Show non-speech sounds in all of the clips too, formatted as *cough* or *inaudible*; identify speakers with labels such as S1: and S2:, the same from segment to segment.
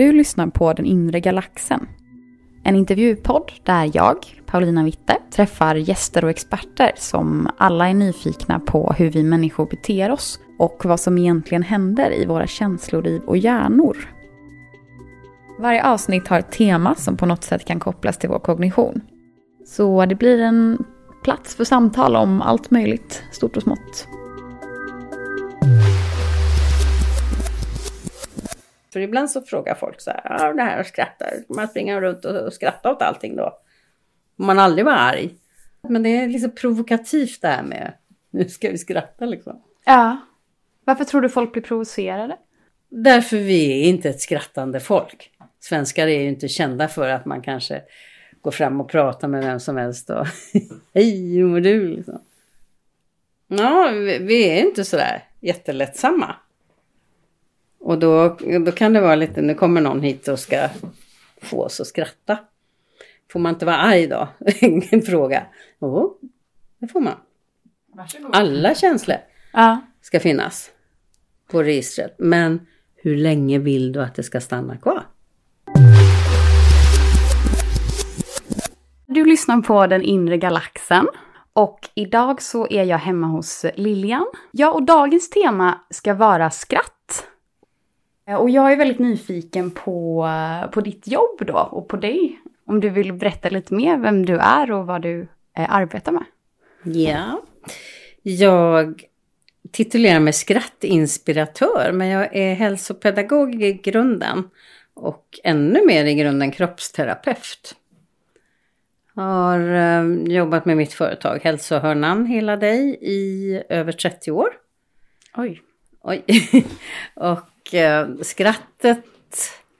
S1: Du lyssnar på Den inre galaxen. En intervjupodd där jag, Paulina Witte, träffar gäster och experter som alla är nyfikna på hur vi människor beter oss och vad som egentligen händer i våra känsloliv och hjärnor. Varje avsnitt har ett tema som på något sätt kan kopplas till vår kognition. Så det blir en plats för samtal om allt möjligt, stort och smått.
S2: För ibland så frågar folk så här, ja det här och skrattar. Man springer runt och skrattar åt allting då. Man aldrig var arg. Men det är liksom provokativt det här med, nu ska vi skratta liksom.
S1: Ja. Varför tror du folk blir provocerade?
S2: Därför vi är inte ett skrattande folk. Svenskar är ju inte kända för att man kanske går fram och pratar med vem som helst och *laughs* hej, hur mår du? Liksom. Ja, vi, vi är inte sådär jättelättsamma. Och då, då kan det vara lite, nu kommer någon hit och ska få oss att skratta. Får man inte vara arg då? *laughs* Ingen fråga. Jo, det får man.
S1: Varsågod.
S2: Alla känslor
S1: Ja.
S2: ska finnas på registret. Men hur länge vill du att det ska stanna kvar?
S1: Du lyssnar på Den inre galaxen. Och idag så är jag hemma hos Lilian. Ja, och dagens tema ska vara skratt. Och jag är väldigt nyfiken på, på ditt jobb då och på dig. Om du vill berätta lite mer vem du är och vad du eh, arbetar med.
S2: Ja, jag titulerar mig skrattinspiratör men jag är hälsopedagog i grunden och ännu mer i grunden kroppsterapeut. Har eh, jobbat med mitt företag Hälsohörnan Hela dig i över 30 år.
S1: Oj.
S2: Oj. *laughs* och eh, skrattet,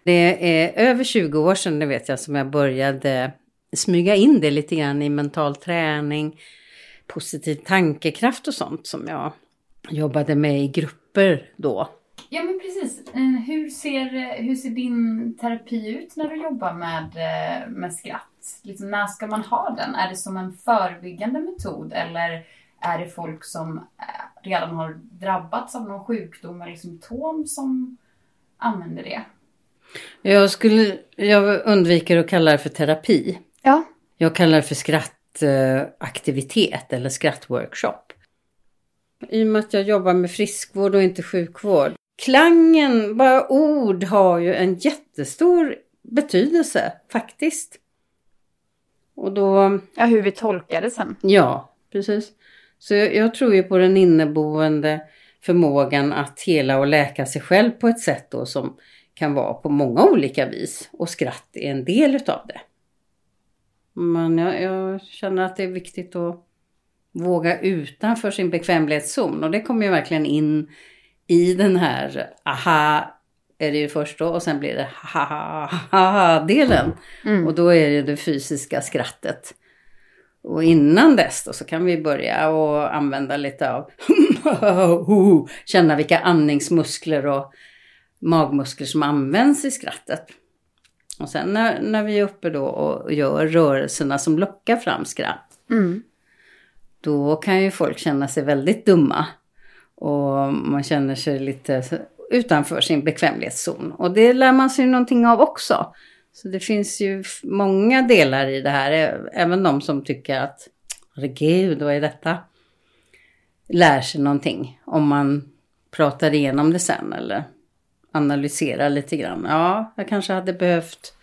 S2: det är över 20 år sedan det vet jag som jag började smyga in det lite grann i mental träning, positiv tankekraft och sånt som jag jobbade med i grupper då.
S1: Ja men precis. Eh, hur ser, eh, hur ser din terapi ut när du jobbar med, eh, med skratt? Liksom, när ska man ha den? Är det som en förebyggande metod eller är det folk som eh, redan har drabbats av någon sjukdom eller symptom som använder det?
S2: Jag, skulle, jag undviker att kalla det för terapi.
S1: Ja.
S2: Jag kallar det för skrattaktivitet eller skrattworkshop. I och med att jag jobbar med friskvård och inte sjukvård. Klangen, bara ord har ju en jättestor betydelse faktiskt. Och då,
S1: Ja, hur vi tolkar det sen.
S2: ja, precis. Så jag, jag tror ju på den inneboende förmågan att hela och läka sig själv på ett sätt då som kan vara på många olika vis. Och skratt är en del utav det. Men jag, jag känner att det är viktigt att våga utanför sin bekvämlighetszon. Och det kommer ju verkligen in i den här aha är det ju först då och sen blir det ha ha ha delen.
S1: Mm.
S2: Och då är det det fysiska skrattet. Och innan dess då så kan vi börja och använda lite av *laughs* känna vilka andningsmuskler och magmuskler som används i skrattet. Och sen när, när vi är uppe då och gör rörelserna som lockar fram skratt.
S1: Mm.
S2: Då kan ju folk känna sig väldigt dumma. Och man känner sig lite utanför sin bekvämlighetszon. Och det lär man sig någonting av också. Så det finns ju många delar i det här. Även de som tycker att herregud, vad är detta? Lär sig någonting om man pratar igenom det sen eller analyserar lite grann. Ja, jag kanske hade behövt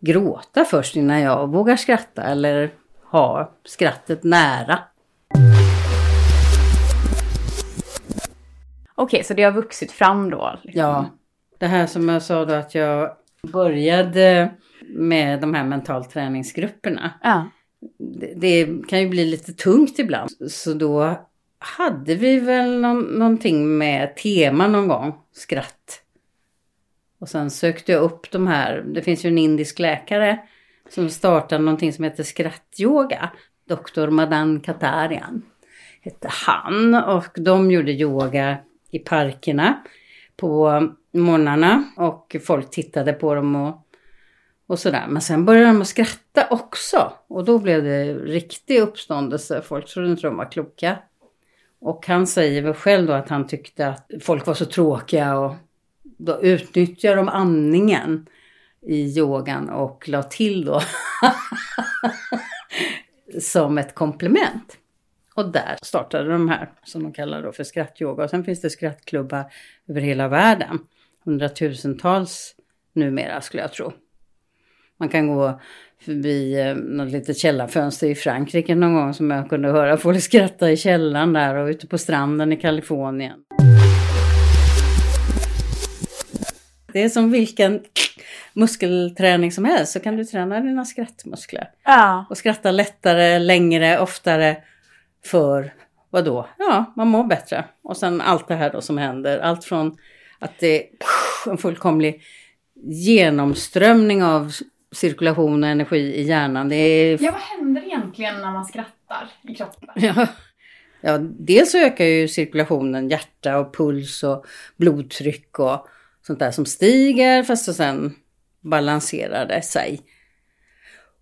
S2: gråta först innan jag vågar skratta eller ha skrattet nära.
S1: Okej, så det har vuxit fram då? liksom.
S2: Ja, det här som jag sa då att jag började med de här mentalträningsgrupperna.
S1: Ja.
S2: Det, det kan ju bli lite tungt ibland. Så då hade vi väl någon, någonting med tema någon gång, skratt. Och sen sökte jag upp de här, det finns ju en indisk läkare som startade någonting som heter skrattyoga. Dr. Madan Katarian hette han och de gjorde yoga i parkerna på morgnarna och folk tittade på dem och, och sådär. Men sen började de att skratta också och då blev det riktig uppståndelse. Folk trodde inte de var kloka. Och han säger väl själv då att han tyckte att folk var så tråkiga och då utnyttjar de andningen i yogan och la till då *laughs* som ett komplement. Och där startade de här som de kallar då för skrattyoga. Och sen finns det skrattklubbar över hela världen. Hundratusentals numera skulle jag tro. Man kan gå förbi eh, något litet källarfönster i Frankrike någon gång som jag kunde höra folk skratta i källaren där och ute på stranden i Kalifornien. Det är som vilken muskelträning som helst så kan du träna dina skrattmuskler.
S1: Ja.
S2: Och skratta lättare, längre, oftare för vad då? Ja, man mår bättre. Och sen allt det här då som händer. Allt från att det är en fullkomlig genomströmning av cirkulation och energi i hjärnan. Det är...
S1: Ja, vad händer egentligen när man skrattar i kroppen? *laughs*
S2: Ja. ja, dels så ökar ju cirkulationen, hjärta och puls och blodtryck och sånt där som stiger fast och sen balanserar det sig.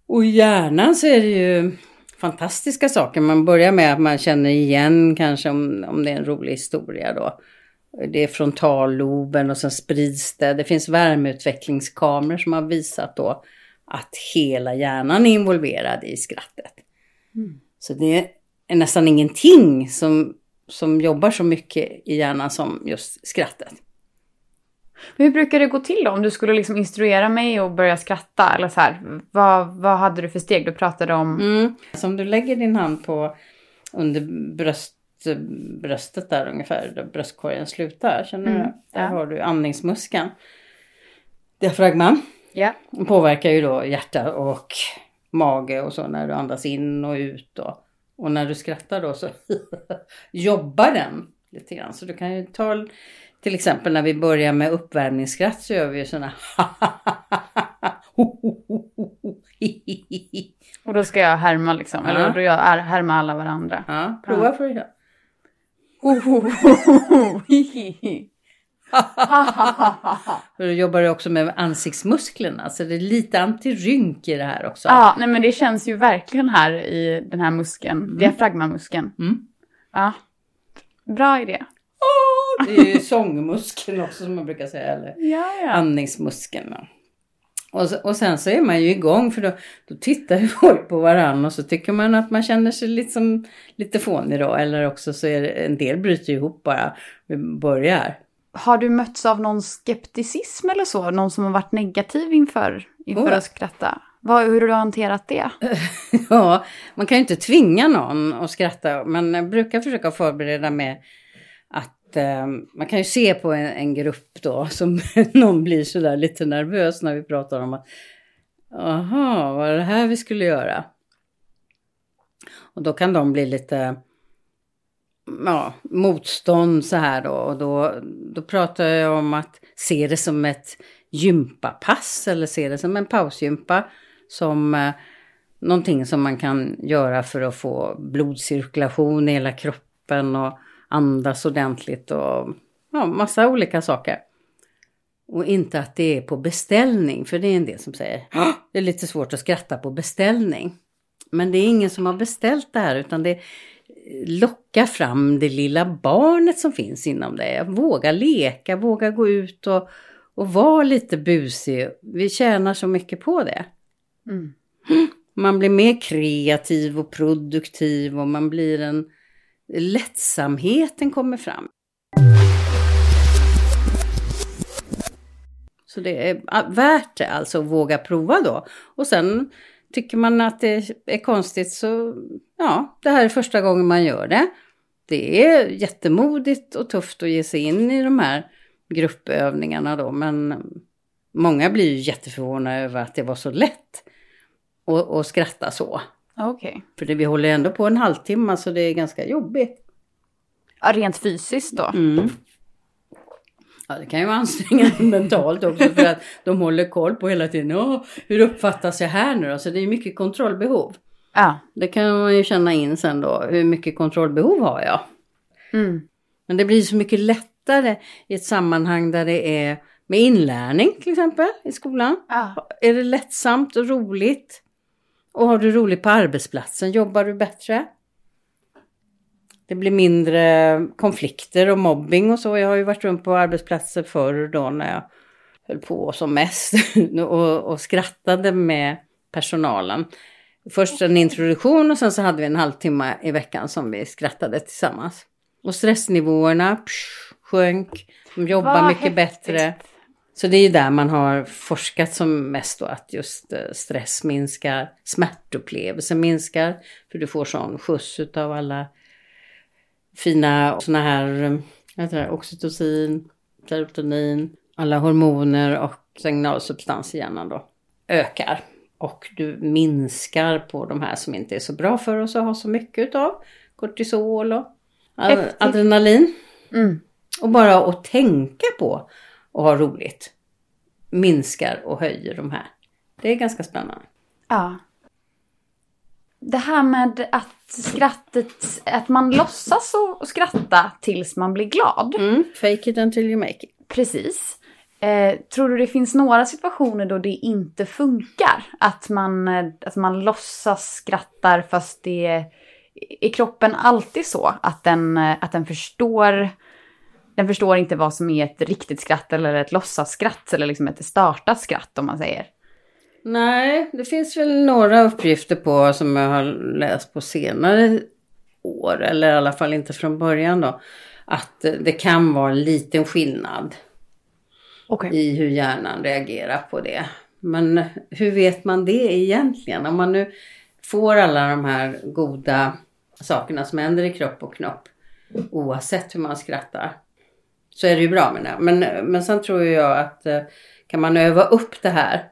S2: Och i hjärnan så är det ju fantastiska saker. Man börjar med att man känner igen kanske om, om det är en rolig historia då. Det är frontalloben och sen sprids det. Det finns värmeutvecklingskameror som har visat då att hela hjärnan är involverad i skrattet.
S1: Mm.
S2: Så det är nästan ingenting som, som jobbar så mycket i hjärnan som just skrattet.
S1: Hur brukar det gå till då? Om du skulle liksom instruera mig och börja skratta eller så här. Vad, vad hade du för steg? Du pratade om...
S2: Mm. Så om du lägger din hand på under bröst, bröstet där ungefär, där bröstkorgen slutar. Känner
S1: Mm,
S2: du? Där
S1: ja.
S2: har du andningsmuskeln. Diafragman
S1: Ja.
S2: påverkar ju då hjärta och mage och så när du andas in och ut då. Och när du skrattar då så *laughs* jobbar den lite grann. Så du kan ju ta till exempel när vi börjar med uppvärmningsskratt så gör vi ju sådana *laughs*
S1: Och då ska jag härma liksom. Eller då jag är, härma alla varandra.
S2: Ja, prova för att *laughs* då jobbar du också med ansiktsmusklerna så det är lite antirynk i det här också.
S1: Ja, nej men det känns ju verkligen här i den här muskeln. Diafragmamuskeln.
S2: Mm.
S1: Ja. Bra idé.
S2: Det är ju sångmuskeln också som man brukar säga. Eller
S1: Ja, ja.
S2: andningsmuskeln. Och, och sen så är man ju igång för då, då tittar *laughs* ju folk på varandra och så tycker man att man känner sig lite, som, lite fånig då. Eller också så är det, en del bryter ihop bara. Vi börjar.
S1: Har du mötts av någon skepticism eller så? Någon som har varit negativ inför, inför
S2: Oh,
S1: att skratta? Vad, hur har du hanterat det? *laughs*
S2: Ja, man kan ju inte tvinga någon att skratta. Men jag brukar försöka förbereda med att eh, man kan ju se på en, en grupp då som *laughs* någon blir sådär lite nervös när vi pratar om att Jaha, var det här vi skulle göra? Och då kan de bli lite ja, motstånd så här då. Och då, då pratar jag om att se det som ett gympapass eller se det som en pausgympa. Som eh, någonting som man kan göra för att få blodcirkulation i hela kroppen och andas ordentligt och ja, massa olika saker. Och inte att det är på beställning, för det är en del som säger "Ah, det är lite svårt att skratta på beställning. Men det är ingen som har beställt det här utan det locka fram det lilla barnet som finns inom dig. Våga leka, våga gå ut och, och vara lite busig. Vi tjänar så mycket på det.
S1: Mm.
S2: Man blir mer kreativ och produktiv och man blir en... Lättsamheten kommer fram. Så det är ah, värt det alltså att våga prova då. Och sen tycker man att det är konstigt så, ja, det här är första gången man gör det. Det är jättemodigt och tufft att ge sig in i de här gruppövningarna då, men många blir ju jätteförvånade över att det var så lätt att, att skratta så.
S1: Okej.
S2: För det, vi håller ändå på en halvtimme så det är ganska jobbigt.
S1: Ja, rent fysiskt då?
S2: Mm. Ja, det kan ju vara ansträngande *laughs* mentalt också för att de håller koll på hela tiden. Åh, hur uppfattas jag här nu då? Så det är mycket kontrollbehov.
S1: Ja.
S2: Det kan man ju känna in sen då. Hur mycket kontrollbehov har jag?
S1: Mm.
S2: Men det blir så mycket lättare i ett sammanhang där det är med inlärning till exempel i skolan.
S1: Ja.
S2: Är det lättsamt och roligt? Och har du roligt på arbetsplatsen jobbar du bättre. Det blir mindre konflikter och mobbing och så. Jag har ju varit runt på arbetsplatser förr då när jag höll på som mest *laughs* och, och skrattade med personalen. Först en introduktion och sen så hade vi en halvtimme i veckan som vi skrattade tillsammans. Och stressnivåerna psh, sjönk, de jobbar
S1: Vad
S2: mycket
S1: häftigt.
S2: bättre. Så det är ju där man har forskat som mest då att just eh, stress minskar, smärtupplevelsen minskar. För du får sån skjuts av alla fina såna här, eh, heter oxytocin, serotonin, alla hormoner och signalsubstans i hjärnan då ökar. Och du minskar på de här som inte är så bra för oss att ha så mycket utav. Kortisol och
S1: Häftigt.
S2: adrenalin.
S1: Mm.
S2: Och bara att tänka på och ha roligt minskar och höjer de här. Det är ganska spännande.
S1: Ja. Det här med att skrattet, att man låtsas och skratta tills man blir glad.
S2: Mm. Fake it until you make it.
S1: Precis. Eh, tror du det finns några situationer då det inte funkar? Att man, eh, att man låtsas skrattar fast det är, är kroppen alltid så att den, eh, att den förstår den förstår inte vad som är ett riktigt skratt eller ett låtsasskratt eller liksom ett startat skratt om man säger.
S2: Nej, det finns väl några uppgifter på som jag har läst på senare år, eller i alla fall inte från början då, att eh, det kan vara en liten skillnad
S1: Okej.
S2: i hur hjärnan reagerar på det. Men hur vet man det egentligen? Om man nu får alla de här goda sakerna som händer i kropp och knopp oavsett hur man skrattar så är det ju bra med det. Men, men sen tror jag att eh, kan man öva upp det här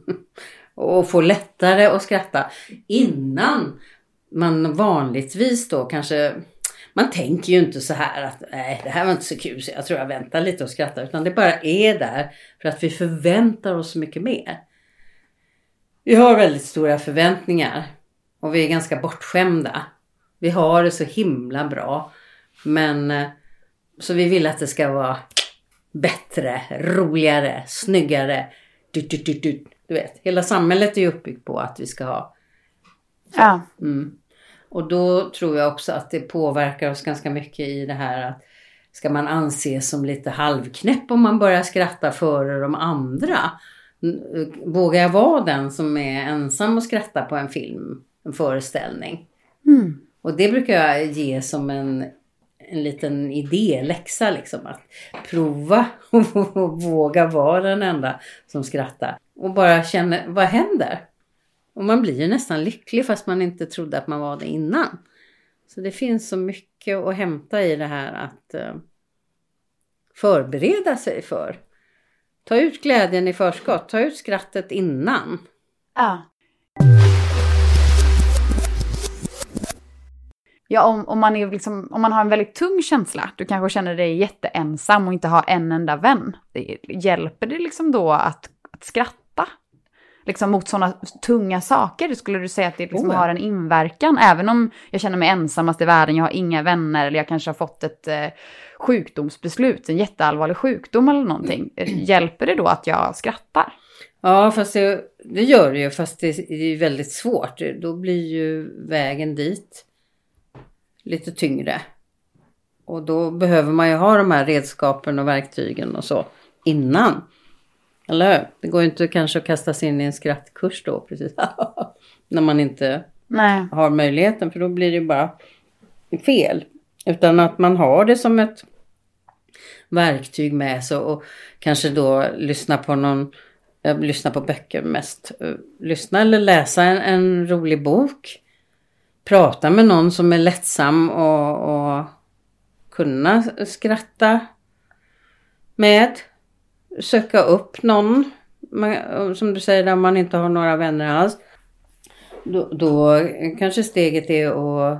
S2: *laughs* och få lättare att skratta innan man vanligtvis då kanske man tänker ju inte så här att nej det här var inte så kul så jag tror jag väntar lite och skrattar utan det bara är där för att vi förväntar oss så mycket mer. Vi har väldigt stora förväntningar och vi är ganska bortskämda. Vi har det så himla bra men eh, så vi vill att det ska vara bättre, roligare, snyggare. Du, du, du, du. du vet, hela samhället är ju uppbyggt på att vi ska ha
S1: Ja.
S2: Mm. Och då tror jag också att det påverkar oss ganska mycket i det här att ska man anses som lite halvknäpp om man börjar skratta före de andra? Vågar jag vara den som är ensam och skratta på en film, en föreställning?
S1: Mm.
S2: Och det brukar jag ge som en, en liten idéläxa liksom att prova *laughs* och våga vara den enda som skrattar. Och bara känna, vad händer? Och man blir ju nästan lycklig fast man inte trodde att man var det innan. Så det finns så mycket att hämta i det här att eh, förbereda sig för. Ta ut glädjen i förskott, ta ut skrattet innan.
S1: Ja. Ja, om, om, man är liksom, om man har en väldigt tung känsla, du kanske känner dig jätteensam och inte har en enda vän. Det, hjälper det liksom då att, att skratta? Liksom mot sådana tunga saker? Skulle du säga att det liksom
S2: Oh,
S1: har en inverkan? Även om jag känner mig ensammast i världen, jag har inga vänner eller jag kanske har fått ett eh, sjukdomsbeslut, en jätteallvarlig sjukdom eller någonting. *clears throat* Hjälper det då att jag skrattar?
S2: Ja, fast det, det gör det ju, fast det är väldigt svårt. Då blir ju vägen dit lite tyngre. Och då behöver man ju ha de här redskapen och verktygen och så innan. Eller hur? Det går ju inte kanske att kasta sig in i en skrattkurs då precis. *laughs* När man inte
S1: Nej.
S2: har möjligheten för då blir det ju bara fel. Utan att man har det som ett verktyg med sig och kanske då lyssna på någon, jag lyssnar på böcker mest. Eh, Lyssna eller läsa en, en rolig bok. Prata med någon som är lättsam och, och kunna skratta med. Söka upp någon, som du säger, där man inte har några vänner alls. Då, då kanske steget är att,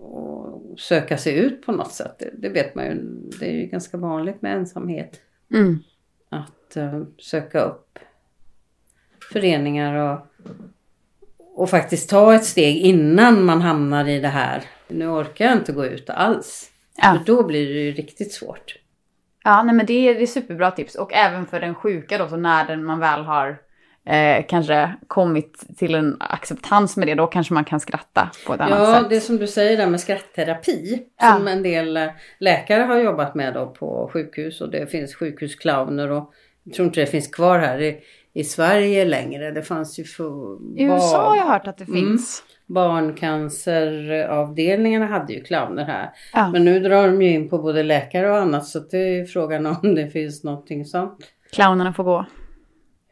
S2: att söka sig ut på något sätt. Det, det vet man ju. Det är ju ganska vanligt med ensamhet.
S1: Mm.
S2: Att eh, söka upp föreningar och, och faktiskt ta ett steg innan man hamnar i det här. Nu orkar jag inte gå ut alls.
S1: Ja.
S2: För då blir det ju riktigt svårt.
S1: Ja, nej men det är, det är superbra tips. Och även för den sjuka då, så när den, man väl har eh, kanske kommit till en acceptans med det, då kanske man kan skratta på ett annat
S2: Ja,
S1: sätt.
S2: det som du säger där med skrattterapi.
S1: Ja.
S2: Som en del eh, läkare har jobbat med då på sjukhus. Och det finns sjukhusclowner och jag tror inte det finns kvar här i, i Sverige längre. Det fanns ju för
S1: I USA har jag hört att det
S2: Mm.
S1: finns.
S2: Barncanceravdelningarna hade ju clowner här.
S1: Ja.
S2: Men nu drar de ju in på både läkare och annat så det är frågan om det finns någonting sånt.
S1: Clownerna får gå.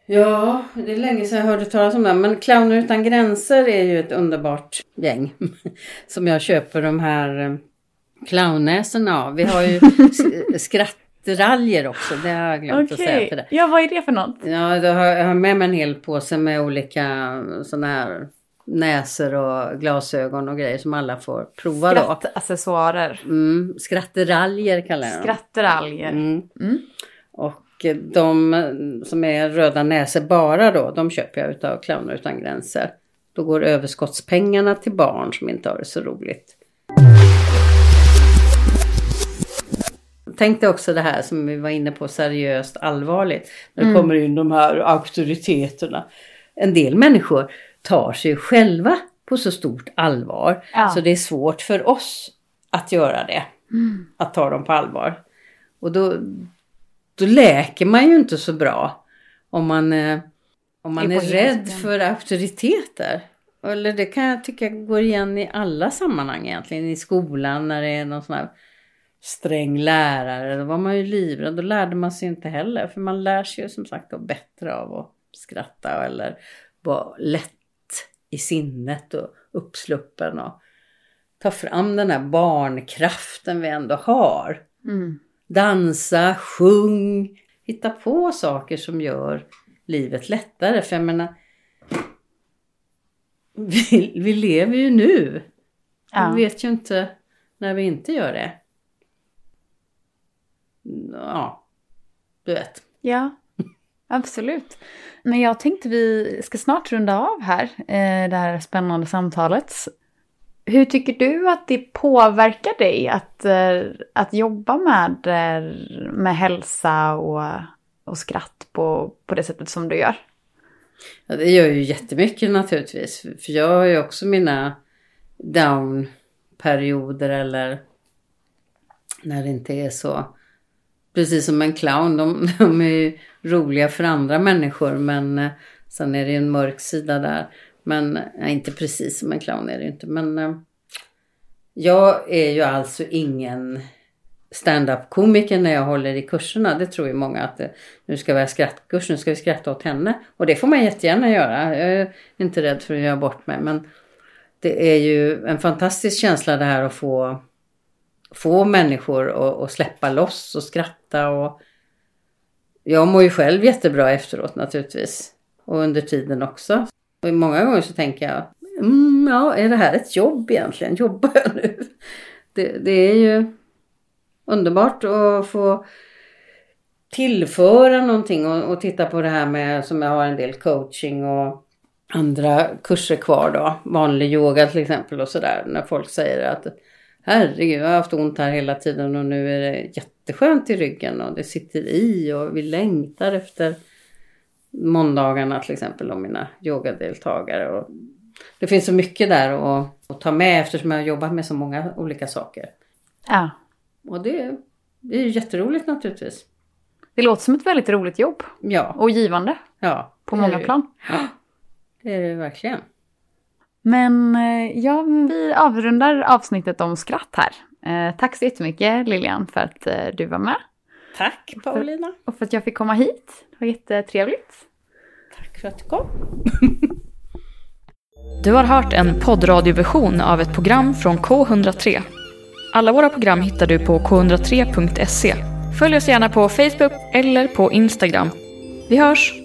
S2: Ja, det är länge sedan jag hörde talas om det. Men Clowner utan gränser är ju ett underbart gäng. *laughs* Som jag köper de här eh, clownnäsorna av. Vi har ju *laughs* sk- skrattraljer också. Det har jag glömt att säga till dig.
S1: Ja, vad är det för något?
S2: Ja, då har jag har med mig en hel påse med olika sådana här näsor och glasögon och grejer som alla får prova då.
S1: Skrattaccessoarer.
S2: Mm, skratteraljer kallar jag dem.
S1: Skratteraljer.
S2: Mm.
S1: Mm.
S2: Och de som är röda näsor bara då, de köper jag utav Clowner utan gränser. Då går överskottspengarna till barn som inte har det så roligt. Tänk dig också det här som vi var inne på, seriöst allvarligt. När det kommer in de här auktoriteterna. En del människor tar sig själva på så stort allvar.
S1: Ja.
S2: Så det är svårt för oss att göra det. Att ta dem på allvar. Och då, då läker man ju inte så bra om man, eh, om man
S1: Är
S2: är rädd för auktoriteter. Eller det kan jag tycka går igen i alla sammanhang egentligen. I skolan när det är någon sån här sträng lärare. Då var man ju livrädd. Då lärde man sig inte heller. För man lär sig ju som sagt då bättre av att skratta eller vara lätt i sinnet och uppsluppen. Och ta fram den här barnkraften vi ändå har.
S1: Mm.
S2: Dansa, sjung, hitta på saker som gör livet lättare. För jag menar, vi, vi lever ju nu.
S1: Ja.
S2: Vi vet ju inte när vi inte gör det. Ja, du vet.
S1: Ja, absolut. Men jag tänkte vi ska snart runda av här, eh, det här spännande samtalet. Hur tycker du att det påverkar dig att, eh, att jobba med, med hälsa och, och skratt på, på det sättet som du gör?
S2: Ja, det gör ju jättemycket naturligtvis. För jag har ju också mina down-perioder eller när det inte är så. Precis som en clown, de, *laughs* de är ju roliga för andra människor men eh, sen är det ju en mörk sida där. Men ja, inte precis som en clown är det inte. Men eh, jag är ju alltså ingen stand-up komiker när jag håller i kurserna. Det tror ju många att eh, nu ska vi ha skrattkurs, nu ska vi skratta åt henne. Och det får man jättegärna göra. Jag är inte rädd för att göra bort mig. Men det är ju en fantastisk känsla det här att få, få människor att, att släppa loss och skratta. Och jag mår ju själv jättebra efteråt naturligtvis. Och under tiden också. Och många gånger så tänker jag, mm, ja, är det här ett jobb egentligen? *laughs* Jobbar jag nu? Det, det är ju underbart att få tillföra någonting och, och titta på det här med som jag har en del coaching och andra kurser kvar då. Vanlig yoga till exempel och sådär. När folk säger att herregud jag har haft ont här hela tiden och nu är det jätteskönt i ryggen och det sitter i och vi längtar efter måndagarna till exempel och mina yogadeltagare. Och det finns så mycket där att, att ta med eftersom jag har jobbat med så många olika saker.
S1: Ja.
S2: Och det, det är ju jätteroligt naturligtvis.
S1: Det låter som ett väldigt roligt jobb
S2: Ja,
S1: och givande
S2: ja.
S1: på många plan.
S2: Ja, *gasps* det är det verkligen.
S1: Men eh, ja, vi avrundar avsnittet om skratt här. Eh, tack så jättemycket Lilian för att eh, du var med
S2: Tack Paulina.
S1: och för att jag fick komma hit. Det var jättetrevligt.
S2: Tack för att du kom. *laughs*
S3: Du har hört en poddradioversion av ett program från K103. Alla våra program hittar du på k103.se. Följ oss gärna på Facebook eller på Instagram. Vi hörs!